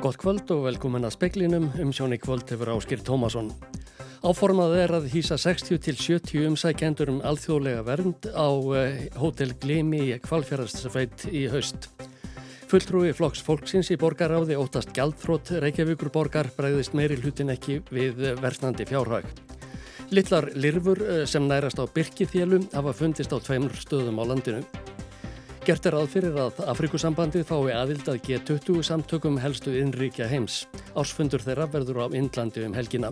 Gott kvöld og velkomin að speklinum um sjóni kvöld hefur Áskir Tómasson. Áformað er að hýsa 60 til 70 umsækjendur um alþjóðlega vernd á eh, Hotel Glimi í Kvalfjörðarsfætt í haust. Fulltrúi flokks fólksins í borgaráði óttast gjaldþrótt Reykjavíkur borgar bregðist meiri hlutin ekki við versnandi fjárhag. Littlar lirfur eh, sem nærast á Birkithjálum hafa fundist á tveimur stöðum á landinu. Gert er aðfyrir að Afrikusambandið fái aðild að G20 samtökum helstu innríkja heims. Ársfundur þeirra verður á Indlandi um helgina.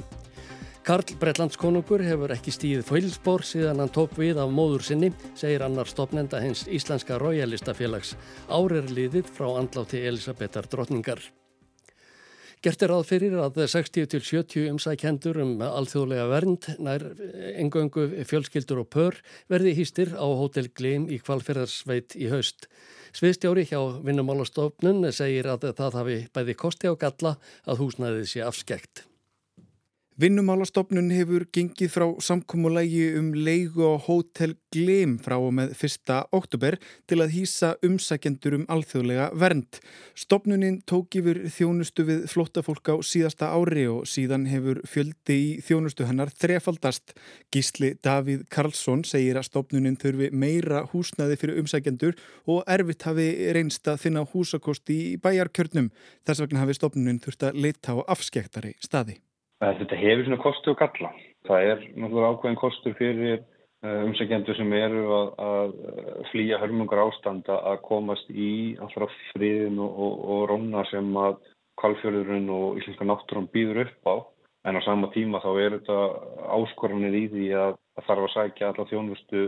Karl Breitlandskonungur hefur ekki stíð fölspór síðan hann tók við af móður sinni, segir annar stopnenda hins Íslenska Royalistafélags. Árir liðið frá andláti Elisabetar drotningar. Gert er að fyrir að 60-70 umsækjendur um alþjóðlega vernd nær engöngu fjölskyldur og pör verði hýstir á Hotel Gleim í Kvalferðarsveit í haust. Sviðstjóri hjá Vinnumálastofnun segir að það hafi bæði kosti á galla að húsnæðið sé afskekt. Vinnumálastofnun hefur gengið frá samkómulagi um leigu á Hotel Gleim frá og með 1. oktober til að hýsa umsækjendur um alþjóðlega vernd. Stofnunin tók yfir þjónustu við flóttafólk á síðasta ári og síðan hefur fjöldi í þjónustu hennar þrefaldast. Gísli Davíð Karlsson segir að stofnunin þurfi meira húsnaði fyrir umsækjendur og erfitt hafi reynst að finna húsakosti í bæjarkjörnum. Þess vegna hafi stofnunin þurft að leita á afskektari staði. Þetta hefur svona kostu og galla. Það er náttúrulega ákveðin kostur fyrir eh, umsækjendur sem eru að, að eh, flýja hörmungar ástanda að komast í allra friðin og, og, og róna sem að kvalfjörðurinn og íslenska náttúrun býður upp á. En á sama tíma þá er þetta áskoranir í því að það þarf að sækja alla þjónustu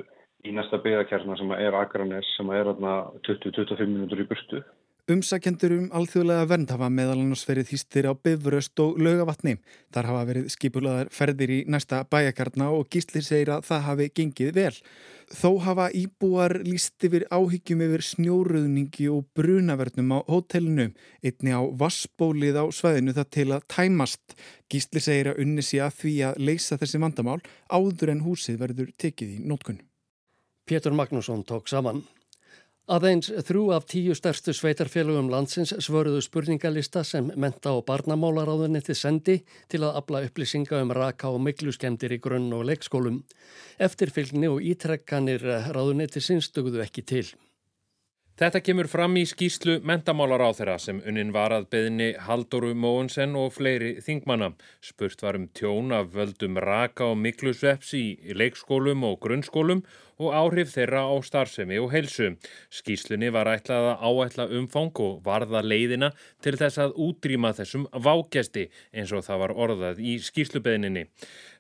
í næsta byggakærna sem er Akranes sem er 20-25 minútur í burtu. Umsækjendur um alþjóðlega vernd hafa meðal annars verið hýstir á Bifröst og Laugavatni. Þar hafa verið skipulaðar ferðir í næsta bæjakarna og gíslir segir að það hafi gengið vel. Þó hafa íbúar líst yfir áhyggjum yfir snjóruðningi og brunavernum á hótelinu, einni á vassbólið á sveðinu það til að tæmast. Gíslir segir að unni sé að því að leysa þessi vandamál áður en húsið verður tekið í nótkunn. Pétur Magnússon tók saman. Aðeins þrjú af tíu stærstu sveitarfélagum landsins svöruðu spurningalista sem menta og barnamálaráðunni sendi til að abla upplýsinga um raka og mikluskemdir í grunn og leikskólum. Eftirfylgni og ítrekkanir ráðunni sinnstöguðu ekki til. Þetta kemur fram í skýslu mentamálar á þeirra sem unnin var að beðni Haldoru Móensen og fleiri þingmanna. Spurt var um tjón af völdum raka og miklusveps í leikskólum og grunnskólum og áhrif þeirra á starfsemi og heilsu. Skýslunni var ætlað að áætla umfang og varða leiðina til þess að útrýma þessum vákjasti eins og það var orðað í skýslubeðninni.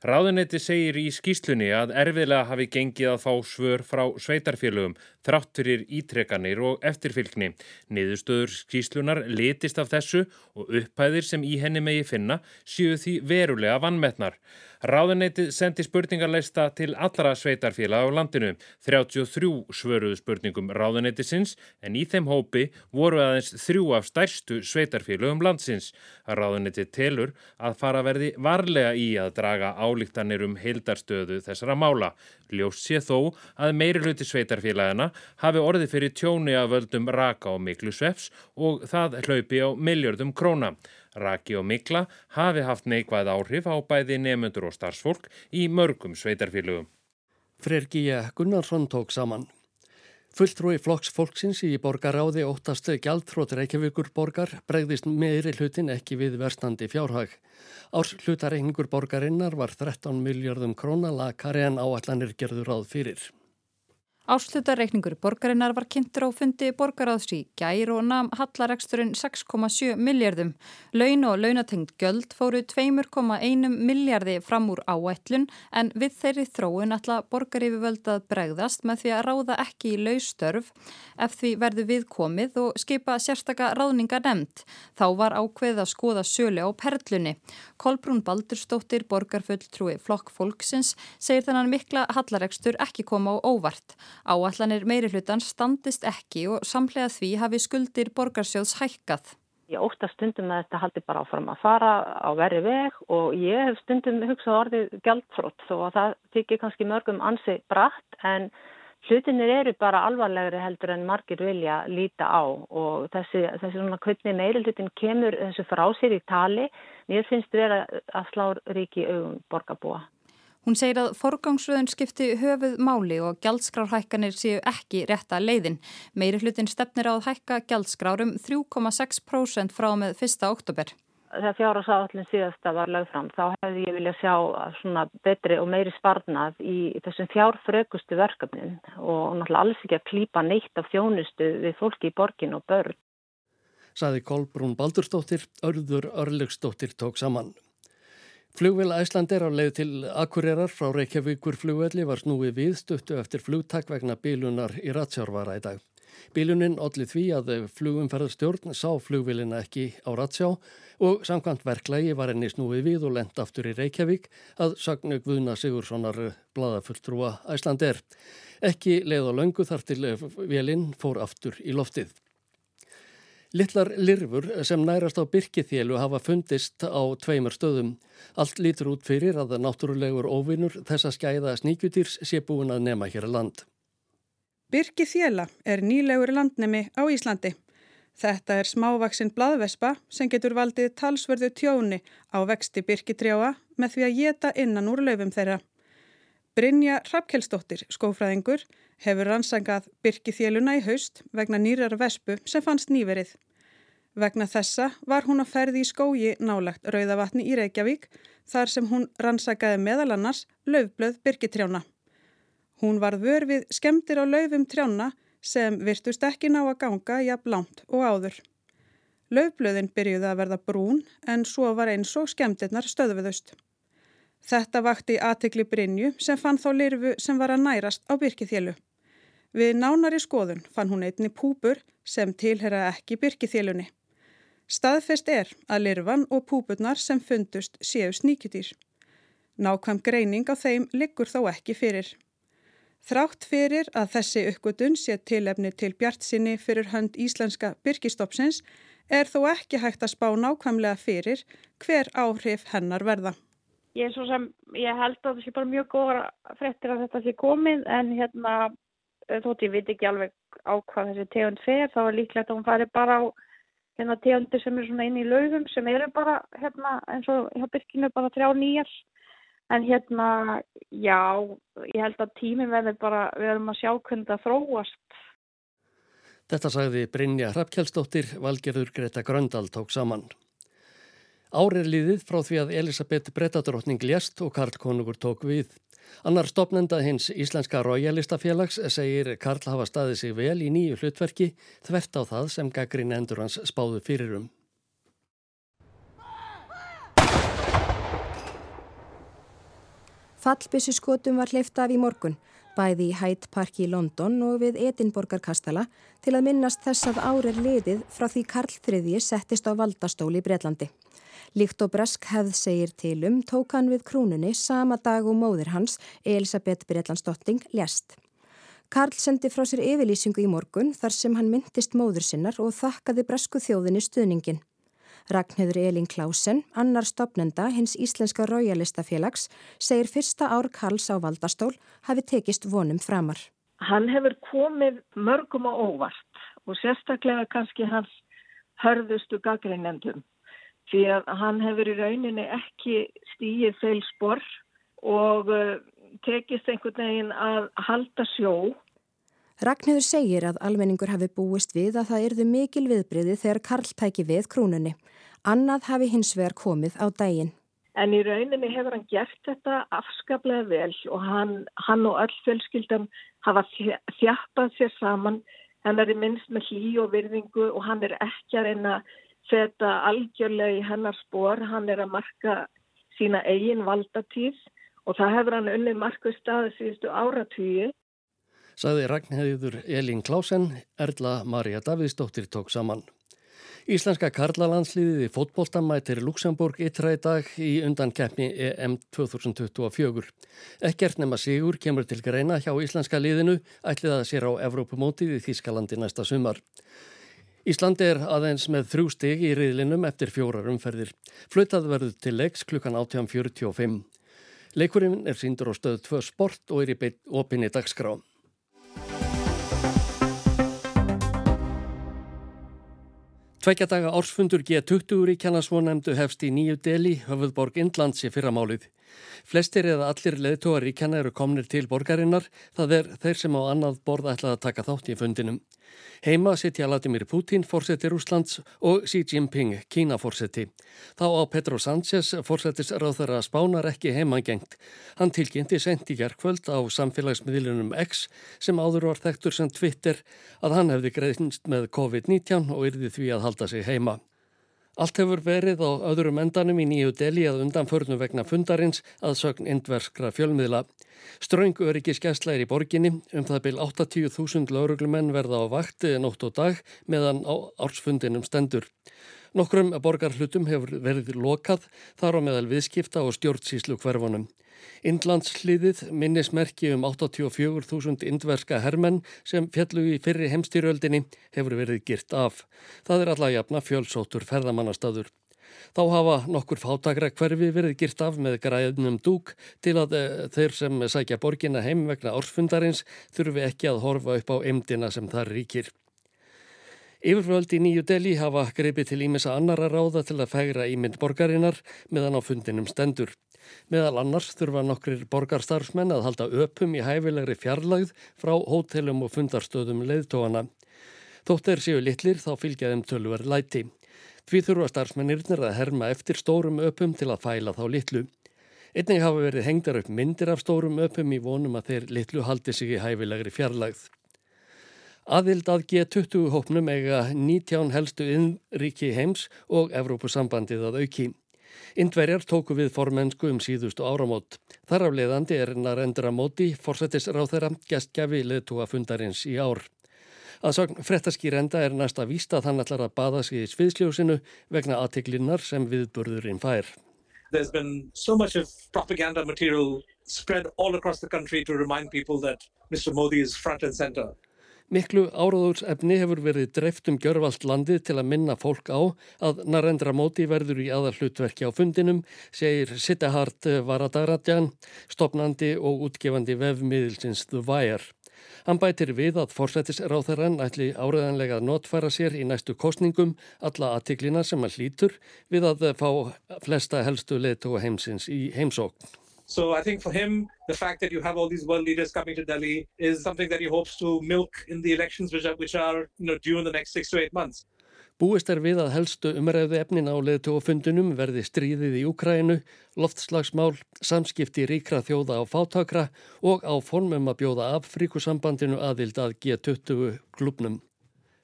Ráðunetti segir í skýslunni að erfiðlega hafi gengið að fá svör frá sveitarfélögum þrátt fyrir ítrekanir og eftirfylgni. Niðurstöður skýslunar litist af þessu og upphæðir sem í henni megi finna séu því verulega vannmetnar. Ráðuneytið sendi spurningarleista til allra sveitarfélag á landinu. 33 svöruðu spurningum ráðuneytisins en í þeim hópi voru aðeins þrjú af stærstu sveitarfélagum landsins. Ráðuneytið telur að fara verði varlega í að draga álíktanir um heildarstöðu þessara mála. Ljós sé þó að meiri hluti sveitarfélagana hafi orði fyrir tjóni að völdum raka og miklu svefs og það hlaupi á miljardum króna. Raki og Mikla hafi haft neikvæð áhrif á bæði nefnundur og starfsfólk í mörgum sveitarfélögum. Frergíja Gunnarsson tók saman. Fulltrúi flokks fólksins í borgaráði óttast gjaldþrótt Reykjavíkur borgar bregðist meiri hlutin ekki við verstandi fjárhag. Árs hlutareikningur borgarinnar var 13 miljardum krónalakari en áallanir gerður ráð fyrir. Áslutareikningur borgarinnar var kynntur á fundi borgaráðs í gær og namn hallareksturinn 6,7 miljardum. Laun og launatengt göld fóru 2,1 miljardi fram úr áætlun en við þeirri þróun ætla borgarífivöld að bregðast með því að ráða ekki í laustörf ef því verðu við komið og skipa sérstaka ráðninga nefnd. Þá var ákveð að skoða sölu á perlunni. Kolbrún Baldurstóttir, borgarfulltrúi Flokk Folksins, segir þennan mikla hallarekstur ekki koma á óvart. Áallanir meiri hlutan standist ekki og samlega því hafi skuldir borgarsjóðs hækkað. Ég óta stundum að þetta haldi bara áfram að fara á verri veg og ég hef stundum hugsað orðið gjaldfrótt þó að það tekir kannski mörgum ansi bratt en hlutinir eru bara alvarlegri heldur en margir vilja líta á og þessi, þessi svona hvernig meiri hlutin kemur þessu frá sér í tali, mér finnst vera að slá ríki augum borgarbúa. Hún segir að forgangsröðun skipti höfuð máli og gjaldskrárhækkanir séu ekki rétta leiðin. Meiri hlutin stefnir á að hækka gjaldskrárum 3,6% frá með 1. oktober þegar fjárhásáallin síðasta var lögð fram þá hefði ég vilja sjá svona betri og meiri sparnað í þessum fjárfrökustu verkefnin og náttúrulega alls ekki að klýpa neitt af þjónustu við fólki í borgin og börn. Saði Kolbrún Baldurstóttir, örður örlugstóttir tók saman. Flugvel Æsland er á leið til Akureyrar frá Reykjavíkur flugvelli var snúið við stuttu eftir flugtak vegna bílunar í Ratsjárvara í dag. Bílunin allir því að flugumferðarstjórn sá flugvilina ekki á Ratsjá og samkvæmt verklægi var henni snúið við og lent aftur í Reykjavík að sagnu Guðna Sigurssonar bladafulltrúa Æslander. Ekki leið á löngu þar til velin fór aftur í loftið. Littlar lirfur sem nærast á byrkithélu hafa fundist á tveimur stöðum. Allt lítur út fyrir að náttúrulegur óvinnur þessa skæða sníkjutýrs sé búin að nema hér land. Byrkithéla er nýlegur landnemi á Íslandi. Þetta er smávaksinn bladvespa sem getur valdið talsverðu tjóni á vexti byrkitrjáa með því að geta innan úr löfum þeirra. Brynja Rappkjellsdóttir, skófræðingur, hefur rannsangað byrkithéluna í haust vegna nýrar vespu sem fannst nýverið. Vegna þessa var hún að ferði í skógi nálagt Rauðavatni í Reykjavík þar sem hún rannsakaði meðal annars löfblöð byrkitrjána. Hún var vörfið skemdir á löfum trjána sem virtust ekki ná að ganga jafn langt og áður. Laufblöðin byrjuði að verða brún en svo var eins og skemmtirnar stöðviðust. Þetta vakti aðtekli Brynju sem fann þá lirfu sem var að nærast á byrkithjölu. Við nánari skoðun fann hún einni púpur sem tilhera ekki byrkithjölunni. Staðfest er að lirfan og púpurnar sem fundust séu sníkjutýr. Nákvæm greining á þeim liggur þó ekki fyrir. Þrátt fyrir að þessi uppgötun sé tilefni til bjart sinni fyrir hönd íslenska byrkistopsins er þó ekki hægt að spá nákvæmlega fyrir hver áhrif hennar verða. Ég, sem, ég held að það sé bara mjög góða frettir að þetta sé komið en hérna þótt ég veit ekki alveg á hvað þessi tegund fer þá er líklegt að hún fari bara á hérna, tegundir sem er svona inn í laugum sem eru bara hérna, eins og hjá byrkinu bara þrjá nýjar En hérna, já, ég held að tíminn verður bara, við erum að sjá hvernig það þróast. Þetta sagði Brynja Hrafkjálsdóttir, valgerður Greta Gröndal tók saman. Árið liðið frá því að Elisabeth Brettadrottning lést og Karl Konungur tók við. Annar stopnenda hins Íslenska Rójalistafélags segir Karl hafa staðið sig vel í nýju hlutverki þvert á það sem Gagrin endur hans spáðu fyrirum. Fallbissu skotum var hleyft af í morgun, bæði í Hyde Park í London og við Edinborgar kastala til að minnast þess að árir liðið frá því Karl III settist á valdastóli í Breitlandi. Líkt og Bresk hefð segir til um tók hann við krúnunni sama dag og móðir hans, Elisabeth Breitlandsdotting, lést. Karl sendi frá sér yfirlýsingu í morgun þar sem hann myndist móður sinnar og þakkaði Bresku þjóðinni stuðningin. Ragnhildur Elin Klausen, annar stopnenda hins Íslenska Rójalistafélags, segir fyrsta ár Karls á valdastól hafi tekist vonum framar. Hann hefur komið mörgum á óvart og sérstaklega kannski hans hörðustu gaggreinendum því að hann hefur í rauninni ekki stíið feil spor og uh, tekist einhvern veginn að halda sjó Ragnhildur segir að almenningur hafi búist við að það erðu mikil viðbriði þegar Karl tæki við krúnunni. Annað hafi hins vegar komið á daginn. En í rauninni hefur hann gert þetta afskaplega vel og hann, hann og öll fjölskyldan hafa þjappað sér saman. Hann er í minnst með hlý og virðingu og hann er ekki að reyna setja algjörlega í hennar spór. Hann er að marka sína eigin valdatíð og það hefur hann unnið marku staði síðustu áratvíu Saði Ragnhæður Elín Klásen, Erla Maria Davidsdóttir tók saman. Íslenska karlalandsliðið í fótbóltamætir Luxemburg yttra í dag í undan keppni EM 2024. Ekkert nema sigur kemur til greina hjá íslenska liðinu ætlið að sér á Evrópumótið í Þískalandi næsta sumar. Íslandi er aðeins með þrjú steg í riðlinum eftir fjórar umferðir. Flutað verður til leiks klukkan 18.45. Leikurinn er síndur á stöð 2 sport og er í opinni dagskrá. Tveikja daga ársfundur G20 ríkjana svo nefndu hefst í nýju deli höfuðborg Indlands í fyrramálið. Flestir eða allir leðtóa ríkjana eru komnir til borgarinnar, það er þeir sem á annað borð ætlað að taka þátt í fundinum. Heima sitja Vladimir Putin, fórseti Rúslands og Xi Jinping, Kína fórseti. Þá á Petro Sánchez, fórsetis ráðara spánar ekki heimangengt. Hann tilkynnti sent í gerðkvöld á samfélagsmiðlunum X sem áður var þektur sem Twitter að hann hefði greiðnst með COVID-19 og yrði því að halda sig heima. Allt hefur verið á öðrum endanum í nýju deli að undanförnum vegna fundarins að sögn indverskra fjölmiðla. Ströng öryggi skæsla er í borginni, um það byl 80.000 lauruglumenn verða á vakt nótt og dag meðan á ársfundinum stendur. Nokkrum borgarhlutum hefur verið lokað þar á meðal viðskipta og stjórnsíslu hverfunum. Indlandsliðið minnismerki um 84.000 indverska hermenn sem fjallu í fyrri heimstýröldinni hefur verið girt af. Það er alla jafna fjölsóttur ferðamannastadur. Þá hafa nokkur fátakra hverfi verið girt af með græðnum dúk til að eh, þeir sem sækja borgina heim vegna ársfundarins þurfi ekki að horfa upp á emdina sem þar ríkir. Yfirvöld í nýju deli hafa greipið til ímessa annara ráða til að fægra ímynd borgarinnar meðan á fundinum stendur. Meðal annars þurfa nokkrir borgarstarfsmenn að halda öpum í hæfilegri fjarlagð frá hótelum og fundarstöðum leiðtóana. Þótt er séu litlir þá fylgja þeim tölver læti. Því þurfa starfsmennirnir að herma eftir stórum öpum til að fæla þá litlu. Einnig hafa verið hengdar upp myndir af stórum öpum í vonum að þeir litlu haldi sig í hæfilegri fjarlagð. Aðild að G20 hópnum eiga 19 helstu innríki heims og Evrópusambandið að auki. Indverjar tóku við formensku um síðustu áramót. Þar af leiðandi er Narendra Modi, forsetisráð þeirra, gestgjafi leðtúa fundarins í ár. Að sagn frettaskýrenda er næsta víst að hann ætlar að baða sig í sviðsljósinu vegna aðtiklinnar sem viðburðurinn fær. There's been so much of propaganda material spread all across the country to remind people that Mr. Modi is front and center. Miklu áráðursefni hefur verið dreift um gjörvalt landið til að minna fólk á að Narendra Modi verður í aðal hlutverki á fundinum, segir Siddhart Varadaradjan, stopnandi og útgefandi vefmiðilsins The Wire. Hann bætir við að forsættisráþarann ætli áriðanlega að notfæra sér í næstu kostningum alla aðtiklina sem að hlýtur við að fá flesta helstu leitu og heimsins í heimsókn. So I think for him, the fact that you have all these world leaders coming to Delhi is something that he hopes to milk in the elections which are, which are you know, due in the next six to eight months. Búist er við að helstu umræðu efnin á leðtogafundunum verði stríðið í Ukrænu, loftslagsmál, samskipti ríkra þjóða á fátakra og á formum að bjóða Afríkusambandinu aðild að G20 klubnum.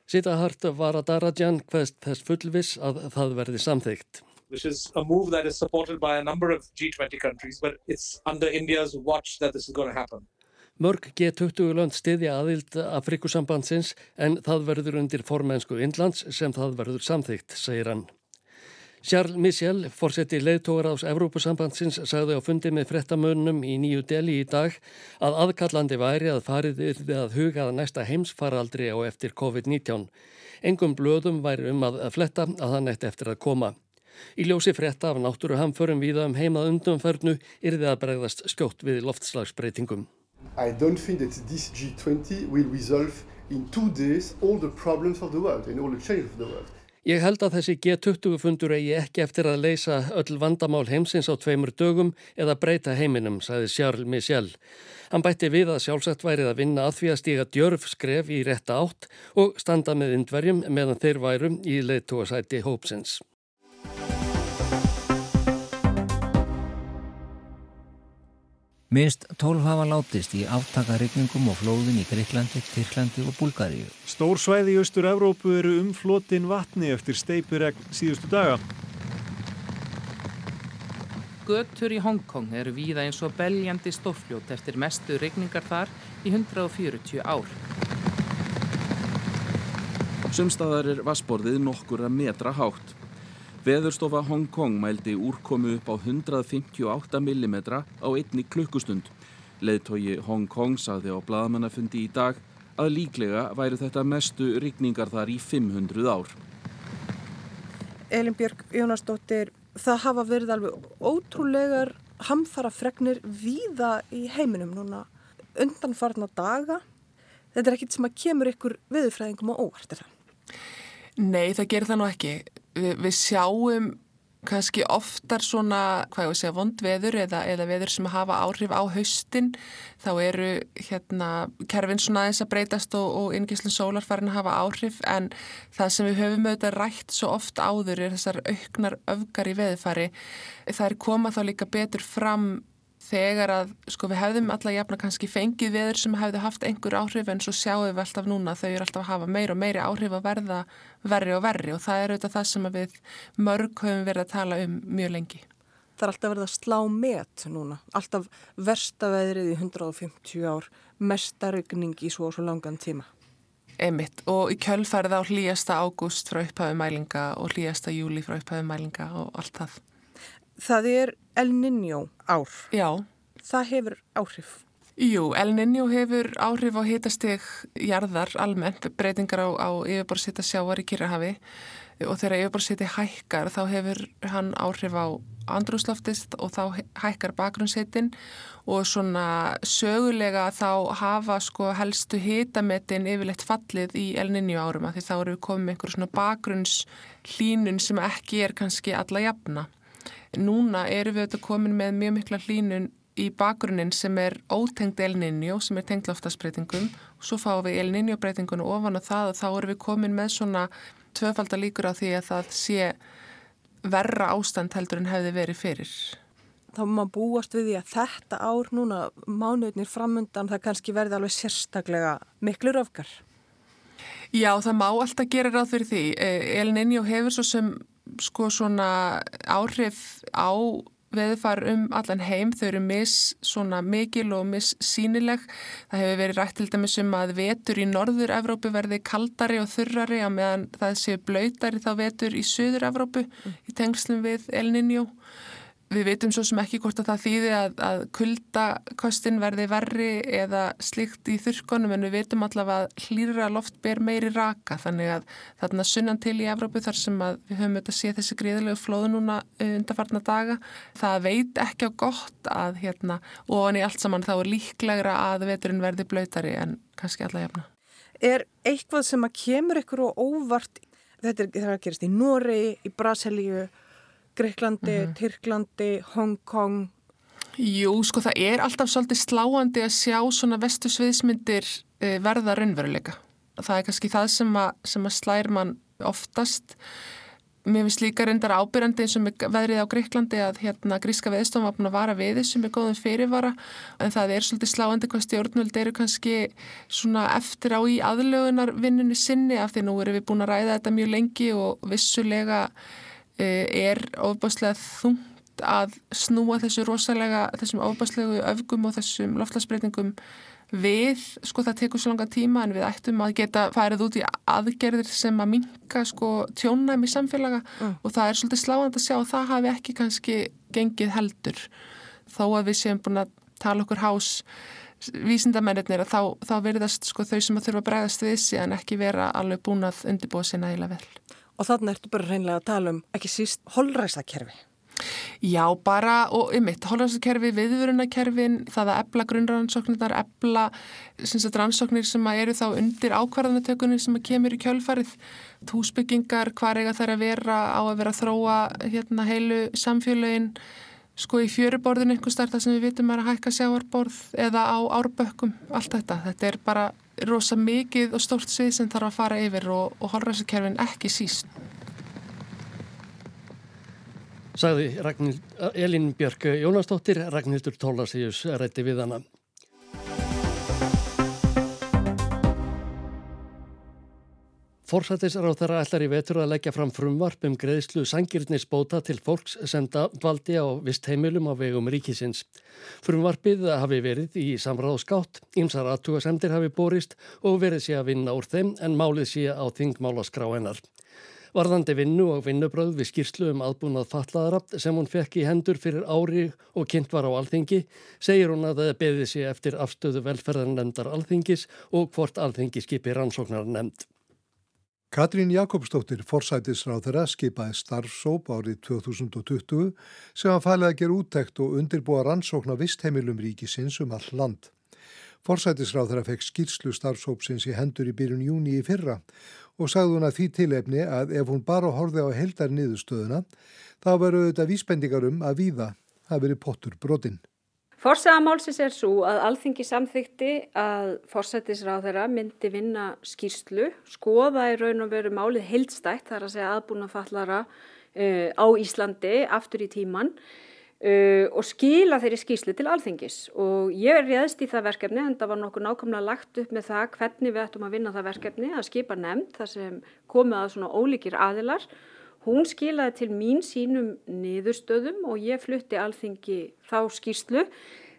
Sita hart var að Daradjan hvaðst þess fullvis að það verði samþygt. Which is a move that is supported by a number of G20 countries, but it's under India's watch that this is going to happen. Mörg G20 lönd stiðja aðild Afrikusambandsins en það verður undir formensku Indlands sem það verður samþygt, segir hann. Charles Michel, fórseti leiðtógar ás Evrópusambandsins, sagði á fundi með frettamönnum í nýju deli í dag að aðkallandi væri að farið yrði að huga að næsta heimsfaraldri á eftir COVID-19. Engum blöðum væri um að fletta að hann eitt eftir að koma. Í ljósi frétta af náttúru hamförum viða um heimað undanförnu er þið að bregðast skjótt við loftslagsbreytingum. I don't think that this G20 will resolve in two days all the problems of the world and all the change of the world. Ég held að þessi G20 fundur eigi ekki eftir að leysa öll vandamál heimsins á tveimur dögum eða breyta heiminum, sagði Charles Michel. Hann bætti við að sjálfsagt værið að vinna að því að stíga djörf skref í rétta átt og standa með indverjum meðan þeir værum í leiðtóasæti hópsins. Minst 12 hafa látist í aftakarygningum og flóðin í Greiklandi, Tyrklandi og Búlgaríu. Stór svæði í Östur-Európu eru umflotin vatni eftir steipiregn síðustu daga. Götur í Hongkong eru víða eins og beljandi stórfljót eftir mestu regningar þar í 140 ár. Sumstaðar er vassborðið nokkura metra hátt. Veðurstofa Hong Kong mældi úrkomu upp á 158 mm á einni klukkustund. Leðtogi Hong Kong saði á bladamannafundi í dag að líklega væri þetta mestu rigningar þar í 500 ár. Elin Björg Jónasdóttir, það hafa verið alveg ótrúlegar hamfara fregnir víða í heiminum núna undanfarna daga. Þetta er ekkit sem að kemur ykkur viðfræðingum á óvart, er það? Nei, það gerir það nú ekki. Vi, við sjáum kannski oftar svona, hvað ég að segja, vondveður eða, eða veður sem hafa áhrif á haustin. Þá eru hérna kerfin svona aðeins að breytast og, og inngíslinn sólar farin að hafa áhrif en það sem við höfum auðvitað rætt svo oft áður er þessar auknar öfgar í veðfari. Það er koma þá líka betur fram þegar að sko við hefðum alla jafna kannski fengið veður sem hefðu haft einhver áhrif en svo sjáum við alltaf núna þau eru alltaf að hafa meir og meiri áhrif að verða verri og verri og það er auðvitað það sem við mörg höfum verið að tala um mjög lengi. Það er alltaf verið að slá met núna, alltaf verstaveðrið í 150 ár, mestarugning í svo og svo langan tíma. Emitt og í kjölfærið á hlýjasta ágúst frá upphafum mælinga og hlýjasta júli frá upphafum mælinga og allt það. Það er El Niño ár. Já. Það hefur áhrif. Jú, El Niño hefur áhrif á hitasteg jarðar almennt, breytingar á, á yfirborðsita sjáar í Kyrrahafi og þegar yfirborðsiti hækkar þá hefur hann áhrif á andrúsloftist og þá hækkar bakgrunnshitin og svona sögulega þá hafa sko helstu hitametin yfirleitt fallið í El Niño árum að því þá eru komið með einhverjum svona bakgrunnshlínun sem ekki er kannski alla jafna. Núna eru við auðvitað komin með mjög mikla hlínun í bakgrunin sem er ótengd El Niño sem er tengd loftasbreytingum og svo fáum við El Niño breytingunum ofan á það og þá erum við komin með svona tvöfaldar líkur á því að það sé verra ástand heldur en hefði verið fyrir. Þá maður búast við því að þetta ár núna mánuðnir framundan það kannski verði alveg sérstaklega miklu röfgar. Já, það má alltaf gera ráð fyrir því. El Niño hefur svo sem sko svona áhrif á veðfar um allan heim, þau eru mis svona mikil og mis sínileg það hefur verið rætt til dæmis um að vetur í norður-Evrópu verði kaldari og þurrari að meðan það séu blöytari þá vetur í söður-Evrópu í tengslum við El Niño Við veitum svo sem ekki hvort að það þýði að, að kuldakostin verði verri eða slikt í þurrkonum en við veitum allavega að hlýra loft ber meiri raka þannig að þarna sunnan til í Evrópu þar sem við höfum auðvitað séð þessi gríðilegu flóðu núna eh, undarfarna daga. Það veit ekki á gott að hérna ofan í allt saman þá er líklegra að veturinn verði blöytari en kannski alla jafna. Er eitthvað sem að kemur ykkur og óvart, þetta er það að gerast í Noregi, í Brasilíu, Greiklandi, mm -hmm. Tyrklandi, Hongkong? Jú, sko það er alltaf svolítið sláandi að sjá svona vestu sviðsmyndir e, verða raunveruleika. Það er kannski það sem að, sem að slær mann oftast. Mér finnst líka reyndar ábyrjandi eins og með veðrið á Greiklandi að hérna gríska veðstofn var búin að vara við þessum með góðum fyrirvara en það er svolítið sláandi hvað stjórnvöld eru kannski svona eftir á í aðlögunarvinnunni sinni af því nú erum við búin að ræða þetta mjög lengi og vissulega Eh, er ofbáslega þungt að snúa þessu rosalega, þessum ofbáslegu öfgum og þessum loftlagsbreytingum við, sko það tekur svo langa tíma en við ættum að geta færið út í aðgerðir sem að minka sko tjónæmi samfélaga mm. og það er svolítið sláðand að sjá að það hafi ekki kannski gengið heldur þó að við séum búin að tala okkur hás vísindamennir að þá, þá verðast sko þau sem að þurfa að bregðast við þessi en ekki vera alveg búin að undirbúa sér nægilega vel. Og þannig ertu bara reynilega að tala um ekki síst holræsakerfi. Já, bara og ymitt, holræsakerfi, viðvörunakerfin, það að ebla grunnrannsóknirnar, ebla rannsóknir sem eru þá undir ákvarðanatökunni sem kemur í kjölfarið, húsbyggingar, hvað eiga þær að vera á að vera að þróa hérna, heilu samfélögin, sko í fjöruborðin einhver starta sem við vitum er að hækka sjáarborð eða á árbökkum, allt þetta. Þetta er bara rosa mikið og stórt svið sem þarf að fara yfir og, og holræsakerfin ekki síst. Sagði Elin Björk Jónastóttir, Ragnhildur Tólasíus rætti við hana. Forsættisráð þeirra ætlar í vetur að leggja fram frumvarp um greiðslu sangirnisbóta til fólks sem valdi á vist heimilum á vegum ríkisins. Frumvarpið hafi verið í samráðskátt, ymsar aðtugasemdir hafi borist og verið sé að vinna úr þeim en málið sé á þingmálaskrá hennar. Varðandi vinnu og vinnubröð við skýrslu um aðbúnað fatlaðara sem hún fekk í hendur fyrir ári og kynnt var á alþingi segir hún að það beði sé eftir afstöðu velferðarnemndar alþingis og hvort alþingi skipi rannsóknar nefnd. Katrín Jakobsdóttir, forsætisráð þeirra, skipaði starfsóp árið 2020 sem að fælið að gera úttekt og undirbúa rannsókn á vistheimilum ríkisins um all land. Forsætisráð þeirra fekk skýrslu starfsópsins í hendur í byrjun júni í fyrra og sagði hún að því tilefni að ef hún bara horfi á heldar niðurstöðuna þá veru auðvitað vísbendingar um að víða hafi verið pottur brotinn. Forsaða málsins er svo að alþingi samþykti að forsættisráð þeirra myndi vinna skýrslu, skoða í raun og veru málið heildstætt þar að segja aðbúna fallara uh, á Íslandi aftur í tíman uh, og skila þeirri skýrslu til alþingis. Og ég er réðst í það verkefni en það var nokkuð nákvæmlega lagt upp með það hvernig við ættum að vinna það verkefni að skipa nefnd þar sem komið að svona ólíkir aðilar Hún skilaði til mín sínum niðurstöðum og ég flutti alþingi þá skýrslu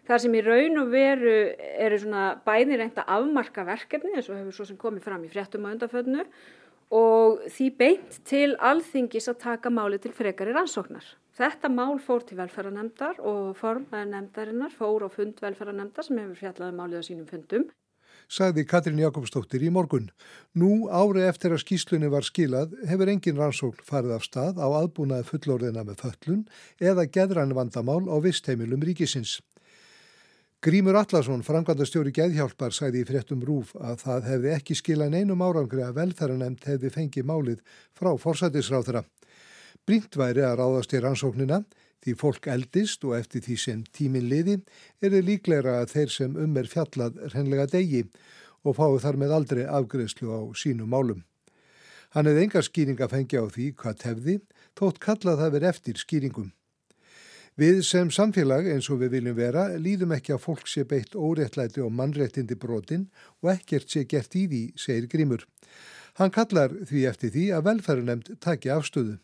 þar sem í raun og veru eru svona bæði reynda afmarka verkefni eins og hefur svo sem komið fram í fréttum og undarföðnu og því beint til alþingis að taka máli til frekari rannsóknar. Þetta mál fór til velferðarnemdar og formaður nemdarinnar fór á fund velferðarnemdar sem hefur fjallaði um málið á sínum fundum sagði Katrín Jakobsdóttir í morgun. Nú ári eftir að skýslunni var skilað hefur engin rannsókn farið af stað á aðbúnaði fullorðina með föllun eða geðrann vandamál á vistheimilum ríkisins. Grímur Allarsson, framkvæmdastjóri Geðhjálpar, sagði í fréttum rúf að það hefði ekki skilað neinum árangri að velferðanemt hefði fengið málið frá forsætisráþra. Brínt væri að ráðast í rannsóknina Því fólk eldist og eftir því sem tímin liði er það líklegra að þeir sem um er fjallað hrenlega degi og fái þar með aldrei afgreðslu á sínum málum. Hann hefði enga skýring að fengja á því hvað tefði, þótt kallað það verið eftir skýringum. Við sem samfélag eins og við viljum vera líðum ekki að fólk sé beitt óréttlæti og mannréttindi brotin og ekkert sé gert í því, segir Grímur. Hann kallar því eftir því að velferðunemt taki afstöðu.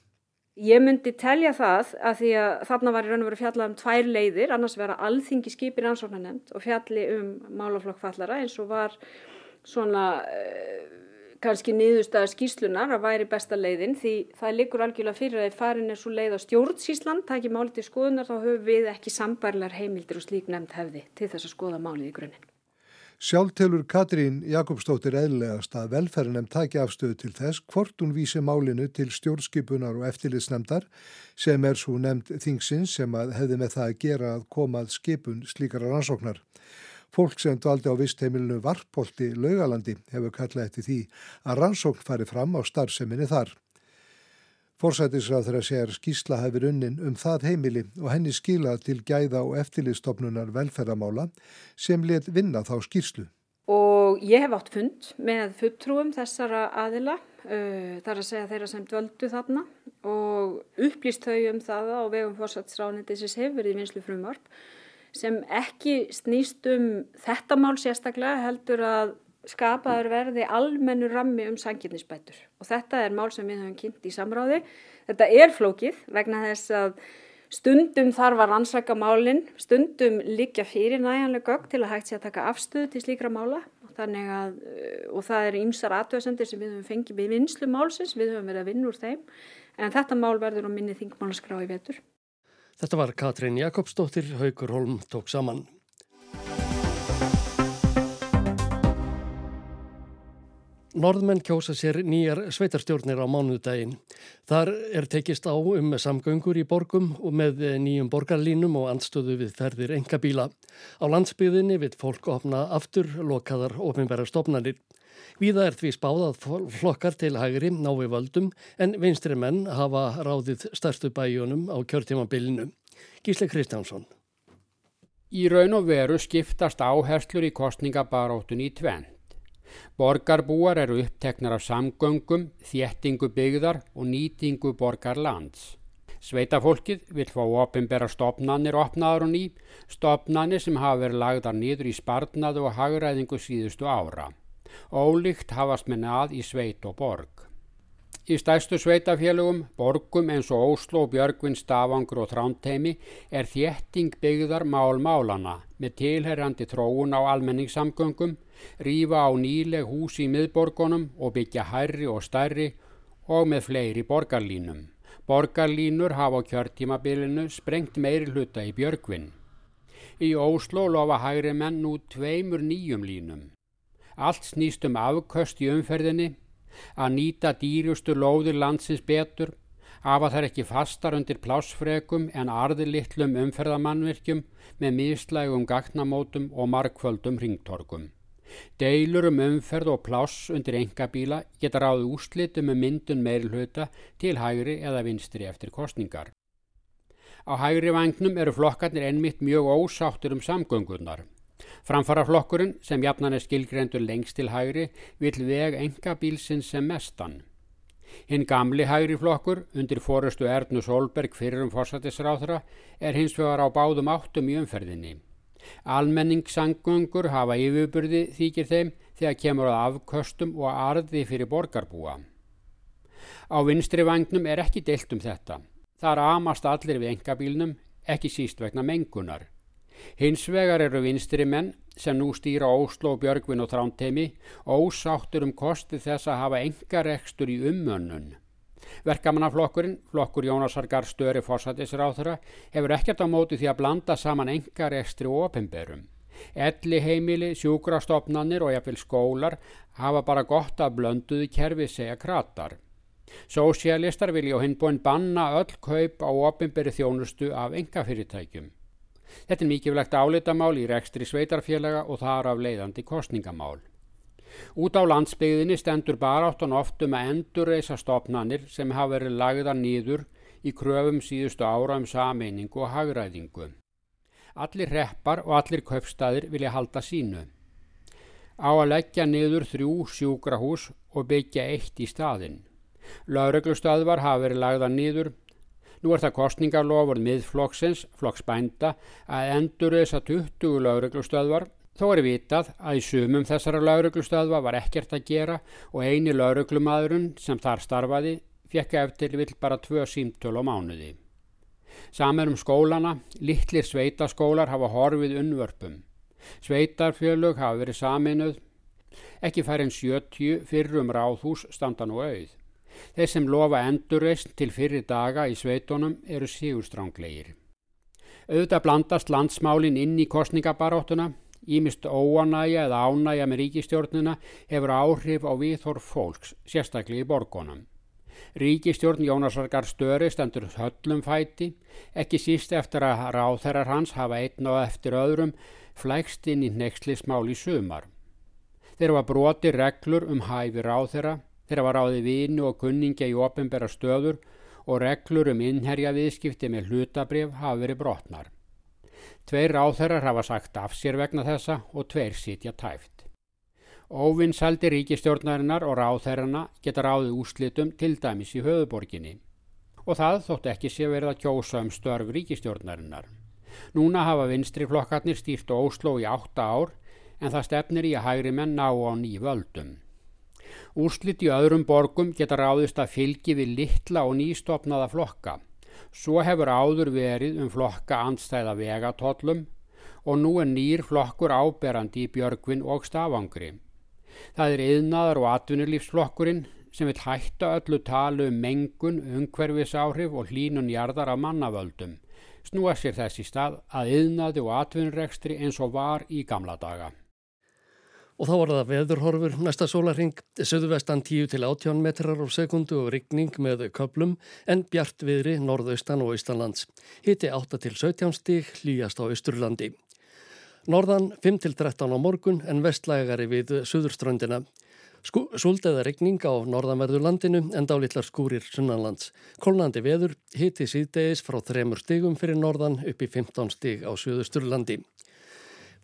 Ég myndi telja það að því að þarna var í raun og veru fjallað um tvær leiðir, annars vera alþingi skipir ansóknarnemnd og fjalli um málaflokkfallara eins og var svona uh, kannski niðurstaða skýslunar að væri besta leiðin því það likur algjörlega fyrir að farin er svo leið á stjórnsísland, það ekki málið til skoðunar þá höfum við ekki sambarlar heimildir og slík nefnd hefði til þess að skoða málið í grunninn. Sjálftelur Katrín Jakobsdóttir eðlegast að velferðinem taki afstöðu til þess hvort hún vísi málinu til stjórnskipunar og eftirlitsnemdar sem er svo nefnd þingsins sem að hefði með það að gera að komað skipun slíkara rannsóknar. Fólk sem dvaldi á vistheimilinu Varpolti laugalandi hefur kallað eftir því að rannsókn fari fram á starfseminni þar. Forsætisráður að segja skísla hefur unnin um það heimili og henni skila til gæða og eftirlistofnunar velferðamála sem let vinna þá skýrslu. Og ég hef átt fund með fulltrúum þessara aðila, uh, þar að segja þeirra sem dvöldu þarna og upplýst þau um það á vegum forsætisráðnendisins hefur verið vinslu frumvarp sem ekki snýst um þetta mál sérstaklega heldur að skapaður verði almennu rammi um sanginnisbætur og þetta er mál sem við höfum kynnt í samráði. Þetta er flókið vegna þess að stundum þarf að rannsaka málinn, stundum líka fyrir næjanlega gögg til að hægt sé að taka afstöðu til slíkra mála að, og það er ýmsar aðtöðsendir sem við höfum fengið við vinslu málsins, við höfum verið að vinna úr þeim en þetta mál verður á minni þingmálaskrá í vetur. Þetta var Katrín Jakobsdóttir, Haugur Holm tók saman. Norðmenn kjósa sér nýjar sveitarstjórnir á mánuðdægin. Þar er tekist á um samgöngur í borgum og með nýjum borgarlínum og andstöðu við ferðir engabíla. Á landsbyðinni vil fólk opna aftur lokaðar ofinverðar stopnarnir. Víða er því spáðað flokkar til hægri nái völdum en vinstri menn hafa ráðið stærstu bæjunum á kjörtímabilinu. Gísle Kristjánsson. Í raun og veru skiptast áherslur í kostningabaróttun í tvenn. Borgarbúar eru uppteknar af samgöngum, þéttingu byggðar og nýtingu borgarlands. Sveitafólkið vil fá ofinbera stopnannir opnaður og ný, stopnannir sem hafa verið lagðar nýður í spartnaðu og hagræðingu síðustu ára. Ólíkt hafast með nað í sveit og borg. Í stæstu sveitafélugum, borgum eins og Óslo, Björgvin, Stavangur og Trándheimi er þétting byggðar mál málana með tilherrandi tróun á almenningssamgöngum, rýfa á nýleg hús í miðborgunum og byggja hærri og stærri og með fleiri borgarlínum. Borgarlínur hafa á kjörtímabilinu sprengt meiri hluta í Björgvin. Í Óslo lofa hægri menn nú tveimur nýjum línum. Allt snýst um afköst í umferðinni að nýta dýrustu lóðir landsins betur, hafa þær ekki fastar undir plásfrekum en arðilittlum umferðamannvirkjum með mislægum gagnamótum og markvöldum ringtorkum. Deilur um umferð og pláss undir engabíla geta ráði úslitum með myndun meirulhuta til hægri eða vinstri eftir kostningar. Á hægri vagnum eru flokkarnir ennmitt mjög ósáttur um samgöngurnar. Framfaraflokkurinn sem jafnan er skilgrendur lengst til hægri vil veg engabílsins sem mestan. Hinn gamli hægri flokkur undir fórustu Ernu Solberg fyrir um fórsættisráðra er hins vegar á báðum áttum í umferðinni. Almenningssangöngur hafa yfirbyrði þykir þeim þegar kemur á afköstum og arði fyrir borgarbúa. Á vinstri vagnum er ekki deilt um þetta. Þar amast allir við engabílnum, ekki síst vegna mengunar. Hins vegar eru vinstri menn sem nú stýra Óslo, Björgvin og Trántemi ósáttur um kosti þess að hafa engarekstur í ummönnun. Verkamannaflokkurinn, flokkur Jónasar Garstöri fórsættisráþura, hefur ekkert á móti því að blanda saman engar ekstri og opimberum. Elli heimili, sjúkrastofnanir og jafnvel skólar hafa bara gott af blönduði kerfi segja kratar. Sósialistar vilja á hinbúin banna öll kaup á opimberi þjónustu af engafyrirtækjum. Þetta er mikilvægt álitamál í rekstri sveitarfélaga og þar af leiðandi kostningamál. Út á landsbygðinni stendur baráttan oft um að endurreisa stopnannir sem hafa verið lagða nýður í kröfum síðustu ára um sameiningu og hagræðingu. Allir reppar og allir köpstaðir vilja halda sínu. Á að leggja niður þrjú sjúkrahús og byggja eitt í staðinn. Laureglustöðvar hafa verið lagða nýður. Nú er það kostningarlofur miðflokksins, flokksbænda, að endurreisa 20 laureglustöðvar Þó er vitað að í sumum þessara lauruglustöðva var ekkert að gera og eini lauruglumadurinn sem þar starfaði fekk eftir vill bara tvö símtöl á mánuði. Samar um skólana, litlir sveitaskólar hafa horfið unnvörpum. Sveitarfjölug hafa verið saminuð, ekki fær en 70 fyrrum ráðhús standan og auð. Þeir sem lofa endurreist til fyrir daga í sveitunum eru sígurstránglegir. Auðvitað blandast landsmálin inn í kostningabaróttuna Ímist óanæja eða ánæja með ríkistjórnina hefur áhrif á viðhorf fólks, sérstaklega í borgonum. Ríkistjórn Jónasargar störi stendur höllum fæti, ekki síst eftir að ráþærar hans hafa einn og eftir öðrum flækst inn í nexlismál í sumar. Þeir var broti reglur um hæfi ráþæra, þeir var ráði vinu og kunningja í ofinbæra stöður og reglur um innherja viðskipti með hlutabrif hafa verið brotnar. Tveir ráþærar hafa sagt af sér vegna þessa og tveir sitja tæft. Óvinnsaldi ríkistjórnarinnar og ráþærarna geta ráðið úslitum til dæmis í höfuborginni og það þótt ekki sé verið að kjósa um störf ríkistjórnarinnar. Núna hafa vinstri flokkarnir stýrt Óslo í átta ár en það stefnir í að hægri menn ná á ný völdum. Úrslit í öðrum borgum geta ráðist að fylgi við litla og nýstopnaða flokka Svo hefur áður verið um flokka andstæða vegatollum og nú er nýr flokkur áberandi í Björgvin og Stafangri. Það er yðnaðar og atvinnulífsflokkurinn sem vil hætta öllu talu um mengun, umhverfisáhrif og hlínun jarðar af mannavöldum. Snúa sér þessi stað að yðnaði og atvinnurekstri eins og var í gamla daga. Og þá var það veðurhorfur næsta sólaring, söðuvestan 10 til 18 metrar á sekundu og rigning með köplum en bjart viðri norðaustan og austanlands. Hitti 8 til 17 stík hlýjast á Östurlandi. Norðan 5 til 13 á morgun en vestlægari við söðurströndina. Súld eða rigning á norðanverðurlandinu en dálitlar skúrir sunnanlands. Kolnandi veður hitti síðdegis frá 3 stígum fyrir norðan upp í 15 stíg á söðusturlandi.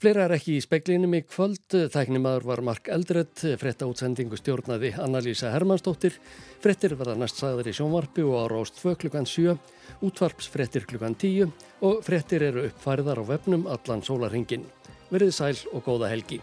Fleira er ekki í speklinum í kvöld. Tæknimaður var Mark Eldredd, fretta útsendingu stjórnaði Anna-Lísa Hermannsdóttir. Frettir verða næst sagður í sjónvarpi og á rást 2 klukkan 7, útvarps frettir klukkan 10 og frettir eru uppfæriðar á vefnum allan sólarhingin. Verðið sæl og góða helgi.